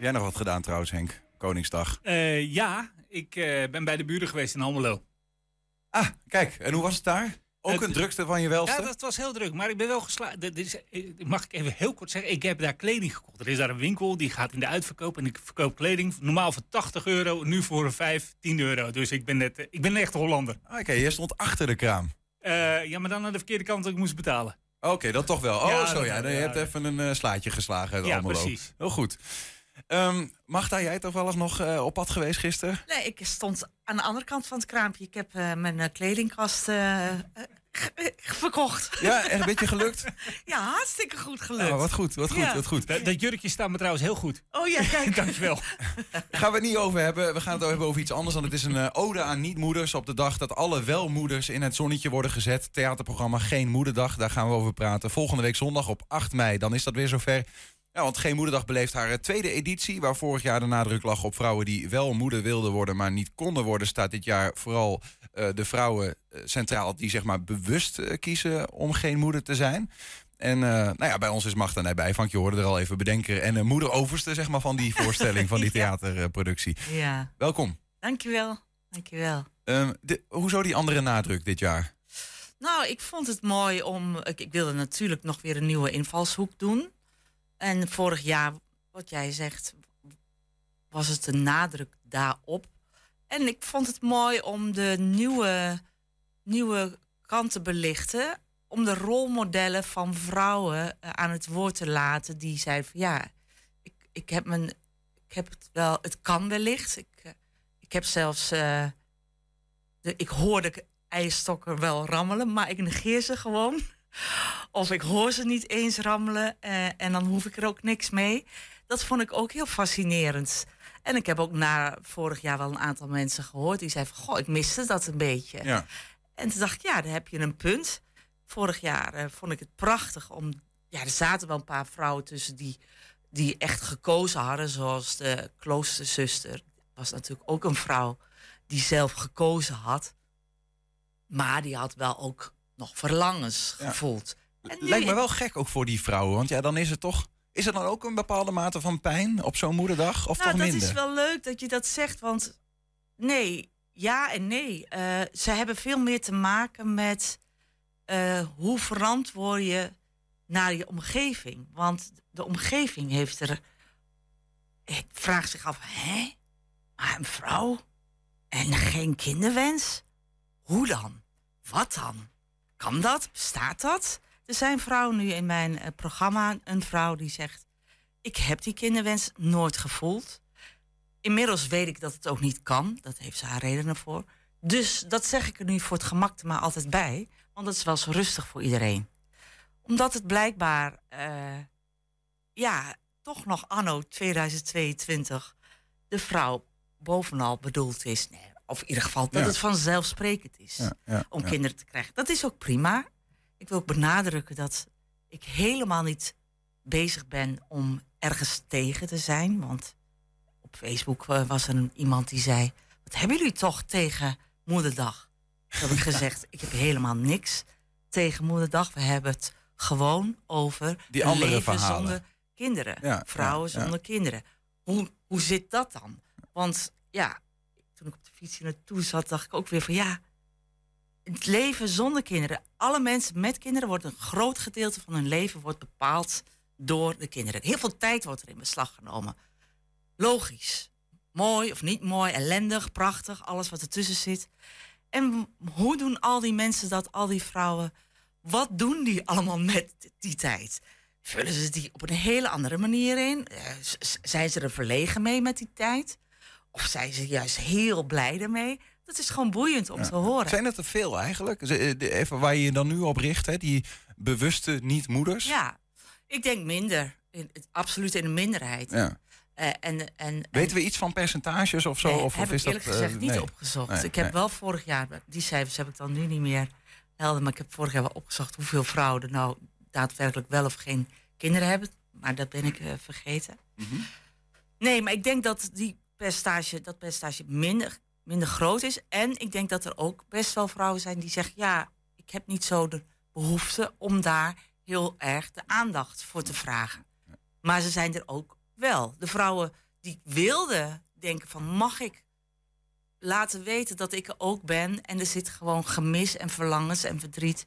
Heb jij nog wat gedaan trouwens, Henk? Koningsdag. Eh, ja, ik eh, ben bij de buren geweest in Almelo. Ah, kijk. En hoe was het daar? Ook Het- een drukste van je welste? Ja, dat was heel druk, maar ik ben wel geslaagd. Eh, Mag ik even heel kort zeggen? Ik heb daar kleding gekocht. Er is daar een winkel, die gaat in de uitverkoop. En ik verkoop kleding normaal voor 80 euro, nu voor 5, 10 euro. Dus ik ben, net, ik ben een echte Hollander. Ah, Oké, je stond achter de kraam. Ja, maar dan aan de verkeerde kant dat ik moest betalen. Oké, dat toch wel. Oh, Ja, zo ja. wel, Je hebt even een slaatje geslagen Ja, Almelo. precies. Heel goed. Ehm Magda, jij toch wel eens nog eh, op pad geweest gisteren? Nee, ik stond aan de andere kant van het kraampje. Ik heb eh, mijn eh, kledingkast verkocht. Ja, echt een beetje gelukt? Ja, hartstikke goed gelukt. Oh, wat goed, wat goed, Ja. wat goed. Dat, dat jurkje staat me trouwens heel goed. Oh ja, kijk. Dankjewel. Gaan we het niet over hebben. We gaan het hebben over iets anders. Want het is een ode aan niet-moeders. Op de dag dat alle welmoeders in het zonnetje worden gezet. Theaterprogramma Geen Moederdag. Daar gaan we over praten. Volgende week zondag op 8 mei. Dan is dat weer zover. Ja, want Geen Moederdag beleeft haar eh, tweede editie. Waar vorig jaar de nadruk lag op vrouwen die wel moeder wilden worden. maar niet konden worden. Staat dit jaar vooral eh, de vrouwen eh, centraal. die zeg maar bewust kiezen om geen moeder te zijn. En nou ja, bij ons is Magda van je hoorde er al even bedenker. En uh, moeder overste zeg maar, van die voorstelling, van die theaterproductie. Ja, Welkom. dankjewel. Dankjewel. Ehm, de, hoezo die andere nadruk dit jaar? Nou, ik vond het mooi om. Ik, ik wilde natuurlijk nog weer een nieuwe invalshoek doen. En vorig jaar, wat jij zegt, was het een nadruk daarop. En ik vond het mooi om de nieuwe, nieuwe kant te belichten. Om de rolmodellen van vrouwen eh, aan het woord te laten. Die zeiden van ja, ik, ik heb mijn. Ik heb het wel, het kan wellicht. Ik, eh, ik heb zelfs. eh, de, ik hoorde eierstokken wel rammelen, maar ik negeer ze gewoon. Of ik hoor ze niet eens rammelen eh, en dan hoef ik er ook niks mee. Dat vond ik ook heel fascinerend. En ik heb ook na vorig jaar wel een aantal mensen gehoord die zeiden van... goh, ik miste dat een beetje. Ja. En toen dacht ik, ja, daar heb je een punt. Vorig jaar eh, vond ik het prachtig om... Ja, er zaten wel een paar vrouwen tussen die, die echt gekozen hadden. Zoals de kloosterzuster. was natuurlijk ook een vrouw die zelf gekozen had. Maar die had wel ook nog verlangens Ja. gevoeld. Lijkt me wel gek ook voor die vrouwen. Want ja, dan is het toch... Is er dan ook een bepaalde mate van pijn op zo'n moederdag? Of nou, toch dat minder? is wel leuk dat je dat zegt, want nee, ja en nee. Eh, ze hebben veel meer te maken met eh, hoe verantwoord je naar je omgeving. Want de omgeving heeft er. Ik vraag zich af, hè? Maar een vrouw en geen kinderwens? Hoe dan? Wat dan? Kan dat? Bestaat dat? Er zijn vrouwen nu in mijn eh, programma, een vrouw die zegt: Ik heb die kinderwens nooit gevoeld. Inmiddels weet ik dat het ook niet kan. Dat heeft ze haar redenen voor. Dus dat zeg ik er nu voor het gemak maar altijd bij. Want dat is wel zo rustig voor iedereen. Omdat het blijkbaar, eh, ja, toch nog anno 2022 de vrouw bovenal bedoeld is. Nee, of in ieder geval dat Ja. het vanzelfsprekend is Ja, ja, om kinderen te krijgen. Dat is ook prima. Ik wil ook benadrukken dat ik helemaal niet bezig ben om ergens tegen te zijn. Want op Facebook eh, was er een- iemand die zei: Wat hebben jullie toch tegen Moederdag? Toen heb ik gezegd: Ik heb helemaal niks tegen Moederdag. We hebben het gewoon over Die andere leven verhalen. zonder kinderen. Vrouwen zonder kinderen. Hoe, hoe zit dat dan? Want ja, toen ik op de fiets hier naartoe zat, dacht ik ook weer van ja. Het leven zonder kinderen. Alle mensen met kinderen wordt een groot gedeelte van hun leven wordt bepaald door de kinderen. Heel veel tijd wordt er in beslag genomen. Logisch. Mooi of niet mooi, ellendig, prachtig, alles wat ertussen zit. En hoe doen al die mensen dat, al die vrouwen? Wat doen die allemaal met die tijd? Vullen ze die op een hele andere manier in? Eh, Zijn ze er verlegen mee met die tijd? Of zijn ze juist heel blij ermee? Dat is gewoon boeiend om te horen. Zijn het er veel eigenlijk? Eh, Even waar je je dan nu op richt, hè? die bewuste niet-moeders? Ja, ik denk minder. In, absoluut in de minderheid. Ja. Eh, en, en, Weten we iets van percentages of zo? Nee, of, heb of is ik eerlijk dat, eh, gezegd niet nee. opgezocht. Nee, ik heb wel vorig jaar, die cijfers heb ik dan nu niet meer helder, maar ik heb vorig jaar wel opgezocht hoeveel vrouwen er nou daadwerkelijk wel of geen kinderen hebben. Maar dat ben ik eh, vergeten. Mhm. Nee, maar ik denk dat die percentage, dat percentage minder, minder groot is. En ik denk dat er ook best wel vrouwen zijn die zeggen: ja, ik heb niet zo de behoefte om daar heel erg de aandacht voor te vragen. Maar ze zijn er ook wel. De vrouwen die wilde denken van mag ik laten weten dat ik er ook ben. En er zit gewoon gemis en verlangens en verdriet.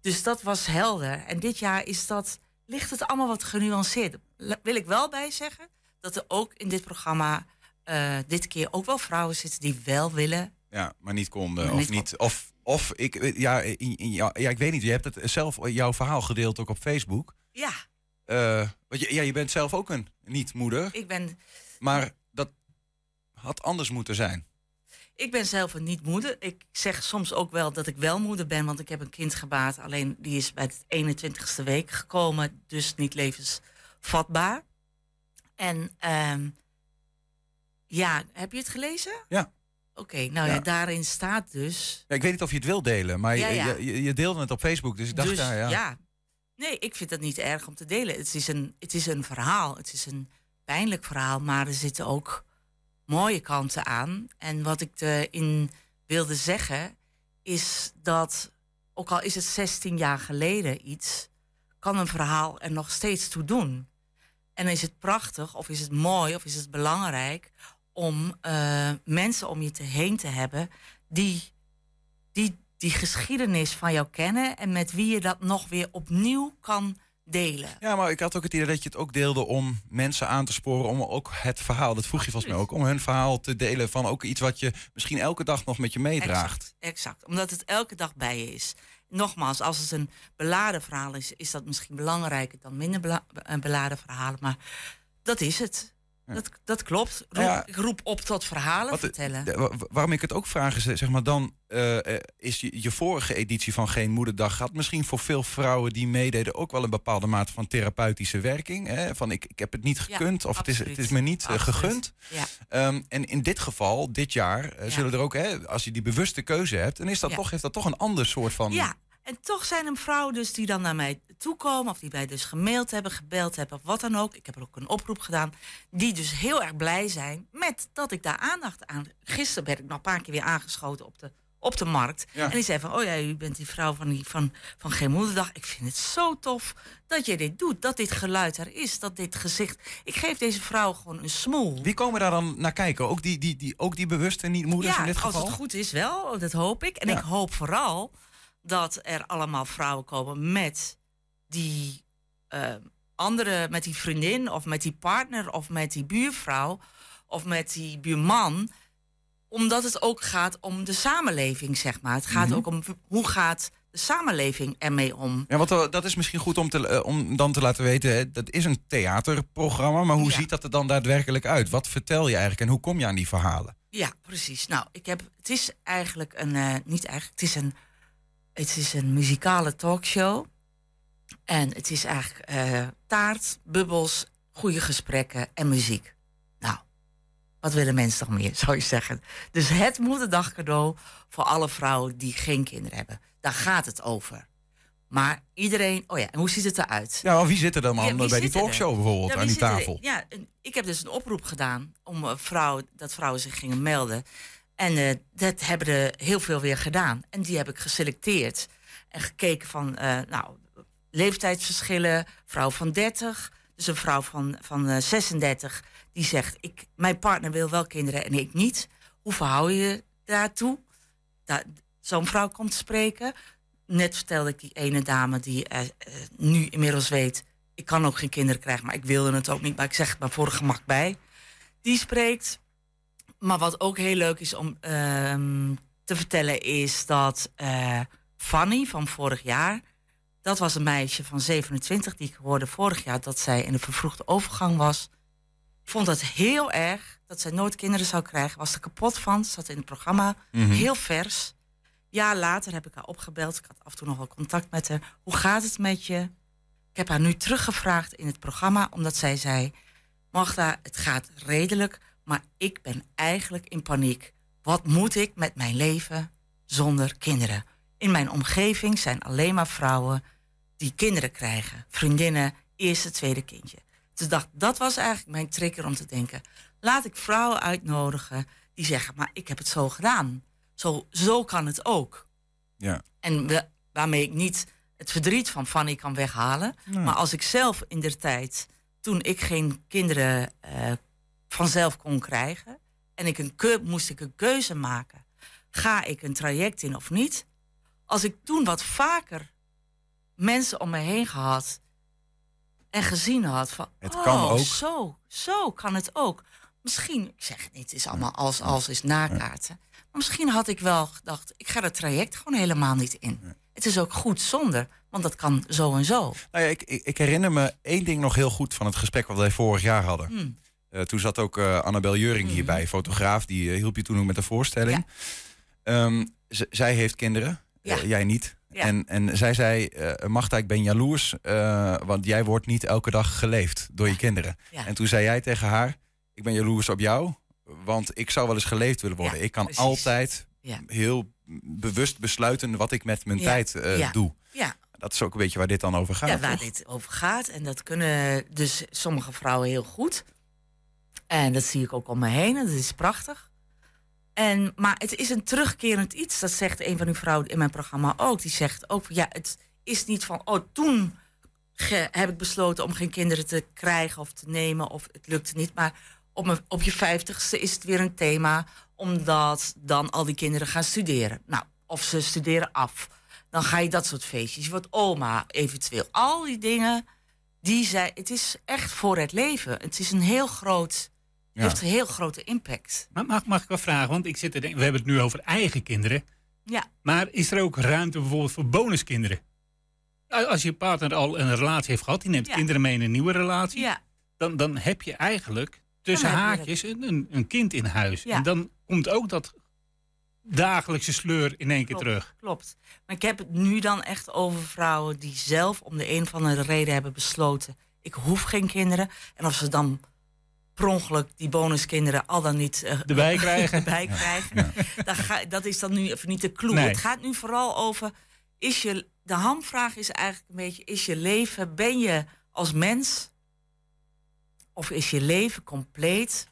Dus dat was helder. En dit jaar is dat, ligt het allemaal wat genuanceerd. Wil ik wel bij zeggen dat er ook in dit programma uh, dit keer ook wel vrouwen zitten die wel willen. Ja, maar niet konden. of niet. Of, of ik, ja, ja, ja, ik weet niet. Je hebt het zelf jouw verhaal gedeeld ook op Facebook. Ja. Uh, want je, ja, je bent zelf ook een niet-moeder. Ik ben. Maar dat had anders moeten zijn. Ik ben zelf een niet-moeder. Ik zeg soms ook wel dat ik wel moeder ben, want ik heb een kind gebaat. Alleen die is bij het 21ste week gekomen, dus niet levensvatbaar. En um, ja, heb je het gelezen? Ja. Oké, nou ja. daarin staat dus. Ja, ik weet niet of je het wil delen, maar ja, Je, je, je, deelde het op Facebook, dus ik dacht, dus, ja, ja. ja. Nee, ik vind dat niet erg om te delen. Het is, een, het is een verhaal. Het is een pijnlijk verhaal, maar er zitten ook mooie kanten aan. En wat ik erin wilde zeggen, is dat, ook al is het 16 jaar geleden iets, kan een verhaal er nog steeds toe doen. En is het prachtig, of is het mooi, of is het belangrijk om uh, mensen om je te heen te hebben die, die die geschiedenis van jou kennen en met wie je dat nog weer opnieuw kan delen. Ja, maar ik had ook het idee dat je het ook deelde om mensen aan te sporen om ook het verhaal, dat vroeg je volgens mij ook, om hun verhaal te delen van ook iets wat je misschien elke dag nog met je meedraagt. Exact, exact. omdat het elke dag bij je is. Nogmaals, als het een beladen verhaal is, is dat misschien belangrijker dan minder eh, beladen verhalen, maar dat is het. Dat, dat klopt. Roep, Ik roep op tot verhalen wat, vertellen. waarom ik het ook vraag is, zeg maar dan, uh, is je, je, vorige editie van Geen Moederdag had misschien voor veel vrouwen die meededen ook wel een bepaalde mate van therapeutische werking. Hè? Van ik, ik heb het niet gekund of het is, het is me niet gegund. Ja. Um, en in dit geval, dit jaar, zullen er ook, hè, als je die bewuste keuze hebt, dan is dat toch, heeft dat toch een ander soort van. Ja, en toch zijn er vrouwen dus die dan naar mij toekomen... of die mij dus gemaild hebben, gebeld hebben of wat dan ook. Ik heb er ook een oproep gedaan. Die dus heel erg blij zijn met dat ik daar aandacht aan... Gisteren ben ik nog een paar keer weer aangeschoten op de, op de markt. En die zei van, oh ja, u bent die vrouw van, die, van, van Geen Moederdag. Ik vind het zo tof dat je dit doet. Dat dit geluid er is, dat dit gezicht... Ik geef deze vrouw gewoon een smoel. Wie komen daar dan naar kijken? Ook die, die, die, ook die bewuste niet-moeders in dit geval? als het goed is wel. Dat hoop ik. En ik hoop vooral dat er allemaal vrouwen komen met die uh, andere, met die vriendin of met die partner of met die buurvrouw of met die buurman. Omdat het ook gaat om de samenleving, zeg maar. Het gaat mhm. ook om hoe gaat de samenleving ermee om. Ja, want dat is misschien goed om, te, eh, om dan te laten weten. Dat is een theaterprogramma, maar hoe ziet dat er dan daadwerkelijk uit? Wat vertel je eigenlijk en hoe kom je aan die verhalen? Ja, precies. Nou, ik heb, het is eigenlijk een, uh, niet eigenlijk, het is een het is een muzikale talkshow. En het is eigenlijk uh, taart, bubbels, goede gesprekken en muziek. Nou, wat willen mensen nog meer, zou je zeggen? Dus het moederdag cadeau voor alle vrouwen die geen kinderen hebben. Daar gaat het over. Maar iedereen, oh ja, en hoe ziet het eruit? Ja, wie zit er dan bij die talkshow bijvoorbeeld aan die tafel? Ja, ik heb dus een oproep gedaan om uh, vrouwen, dat vrouwen zich gingen melden. En uh, dat hebben er heel veel weer gedaan. En die heb ik geselecteerd. En gekeken van, uh, nou, leeftijdsverschillen. Vrouw van 30, dus een vrouw van, van uh, 36. Die zegt, ik, mijn partner wil wel kinderen en ik niet. Hoe verhoud je je daartoe? Da Zo'n vrouw komt spreken. Net vertelde ik die ene dame die nu inmiddels weet... ik kan ook geen kinderen krijgen, maar ik wilde het ook niet. Maar ik zeg het maar voor gemak bij. Die spreekt maar wat ook heel leuk is om ehm, te vertellen is dat uh, Fanny van vorig jaar, dat was een meisje van 27 die ik hoorde vorig jaar dat zij in een vervroegde overgang was. Ik vond dat heel erg dat zij nooit kinderen zou krijgen. Was er kapot van, zat in het programma, mhm. heel vers. Jaar later heb ik haar opgebeld. Ik had af en toe nog wel contact met haar. Hoe gaat het met je? Ik heb haar nu teruggevraagd in het programma, omdat zij zei: Magda, het gaat redelijk, maar ik ben eigenlijk in paniek. Wat moet ik met mijn leven zonder kinderen? In mijn omgeving zijn alleen maar vrouwen die kinderen krijgen. Vriendinnen, eerste, tweede kindje. Dus dacht, dat was eigenlijk mijn trigger om te denken. Laat ik vrouwen uitnodigen die zeggen, maar ik heb het zo gedaan. Zo, zo kan het ook. Ja. En we, waarmee ik niet het verdriet van Fanny kan weghalen. Maar als ik zelf in der tijd, toen ik geen kinderen uh, vanzelf kon krijgen. En ik een moest ik een keuze maken. Ga ik een traject in of niet? Als ik toen wat vaker mensen om me heen gehad en gezien had van... Het oh, kan ook. Zo, zo kan het ook. Misschien, ik zeg het niet, het is allemaal als, als is nakaarten. Maar misschien had ik wel gedacht, ik ga dat traject gewoon helemaal niet in. Het is ook goed zonder, want dat kan zo en zo. Nou ja, ik, ik, ik herinner me één ding nog heel goed van het gesprek wat wij vorig jaar hadden. Hmm. Eh, toen zat ook eh, Annabel Juring hierbij, fotograaf. Die eh, hielp je toen ook met de voorstelling. Ehm, zij heeft kinderen, Ja. jij niet. Ja. En, en zij zei, Magda, ik ben jaloers, want jij wordt niet elke dag geleefd door je kinderen. En toen zei jij tegen haar, ik ben jaloers op jou, want ik zou wel eens geleefd willen worden. Ik kan precies. altijd heel bewust besluiten wat ik met mijn tijd doe. Ja, Dat is ook een beetje waar dit dan over gaat. ja, waar toch? dit over gaat. En dat kunnen dus sommige vrouwen heel goed. En dat zie ik ook om me heen. En dat is prachtig. En, maar het is een terugkerend iets. Dat zegt een van uw vrouwen in mijn programma ook. Die zegt ook, ja, het is niet van... oh, toen heb ik besloten om geen kinderen te krijgen of te nemen... of het lukte niet. Maar op, op je vijftigste is het weer een thema... omdat dan al die kinderen gaan studeren. Nou, of ze studeren af. Dan ga je dat soort feestjes. Je wordt oma eventueel. Al die dingen, die zijn... Het is echt voor het leven. Het is een heel groot... Ja. heeft een heel grote impact. Maar mag, mag ik wel vragen, want ik zit te denken, we hebben het nu over eigen kinderen. Ja. Maar is er ook ruimte bijvoorbeeld voor bonuskinderen? Als je partner al een relatie heeft gehad, die neemt Ja. kinderen mee in een nieuwe relatie, Ja, dan, dan heb je eigenlijk tussen haakjes een, een, een kind in huis. Ja. En dan komt ook dat dagelijkse sleur in één keer terug. klopt. Maar ik heb het nu dan echt over vrouwen die zelf om de een of andere reden hebben besloten... ik hoef geen kinderen. En of ze dan per ongeluk die bonuskinderen al dan niet eh, Erbij krijgen. erbij krijgen. Dan ga, dat is dan nu even niet de clue. Nee. Het gaat nu vooral over... Is je, de hamvraag is eigenlijk een beetje... is je leven, ben je als mens... of is je leven compleet...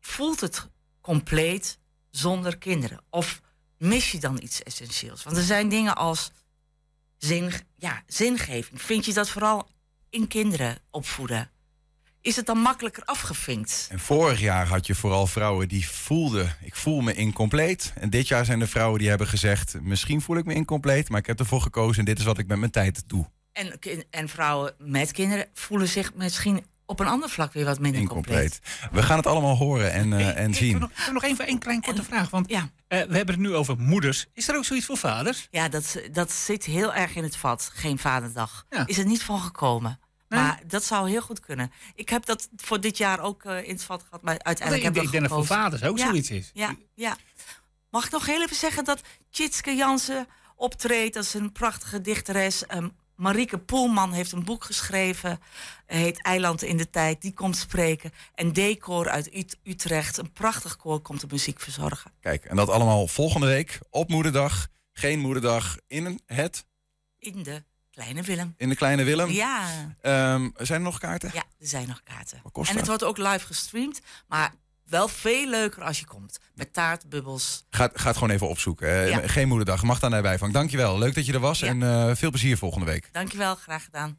voelt het compleet zonder kinderen? Of mis je dan iets essentieels? Want er zijn dingen als zin, ja, zingeving. Vind je dat vooral in kinderen opvoeden? Is het dan makkelijker afgevinkt? En vorig jaar had je vooral vrouwen die voelden, ik voel me incompleet. En dit jaar zijn er vrouwen die hebben gezegd, misschien voel ik me incompleet, maar ik heb ervoor gekozen en dit is wat ik met mijn tijd doe. En, en vrouwen met kinderen voelen zich misschien op een ander vlak weer wat minder compleet. Incompleet. We gaan het allemaal horen en, eh, en zien. nog, ik heb nog even een klein korte vraag. Want Ja, eh, we hebben het nu over moeders. Is er ook zoiets voor vaders? ja dat, dat zit heel erg in het vat. Geen vaderdag. Ja. Is er niet van gekomen. Maar dat zou heel goed kunnen. Ik heb dat voor dit jaar ook eh, in het vat gehad. Maar uiteindelijk ik, heb ik denk dat voor vaders ook Ja. zoiets is. Ja, ja. Mag ik nog heel even zeggen dat Tjitske Jansen optreedt. Dat is een prachtige dichteres. Ehm, Marieke Poelman heeft een boek geschreven. Heet Eiland in de Tijd. Die komt spreken. En Decor uit Ut- Utrecht. Een prachtig koor komt de muziek verzorgen. Kijk, en dat allemaal volgende week op moederdag. Geen moederdag in het, In de Kleine Willem. in de kleine Willem. Ja, Ehm, zijn er nog kaarten? ja, er zijn nog kaarten. Wat kost En het dat? wordt ook live gestreamd. Maar wel veel leuker als je komt. Met taart, bubbels. Ga, ga het gewoon even opzoeken. Ja. Geen moederdag, mag daar naar bijvang. Dankjewel, leuk dat je er was Ja. en eh, veel plezier volgende week. Dankjewel, graag gedaan.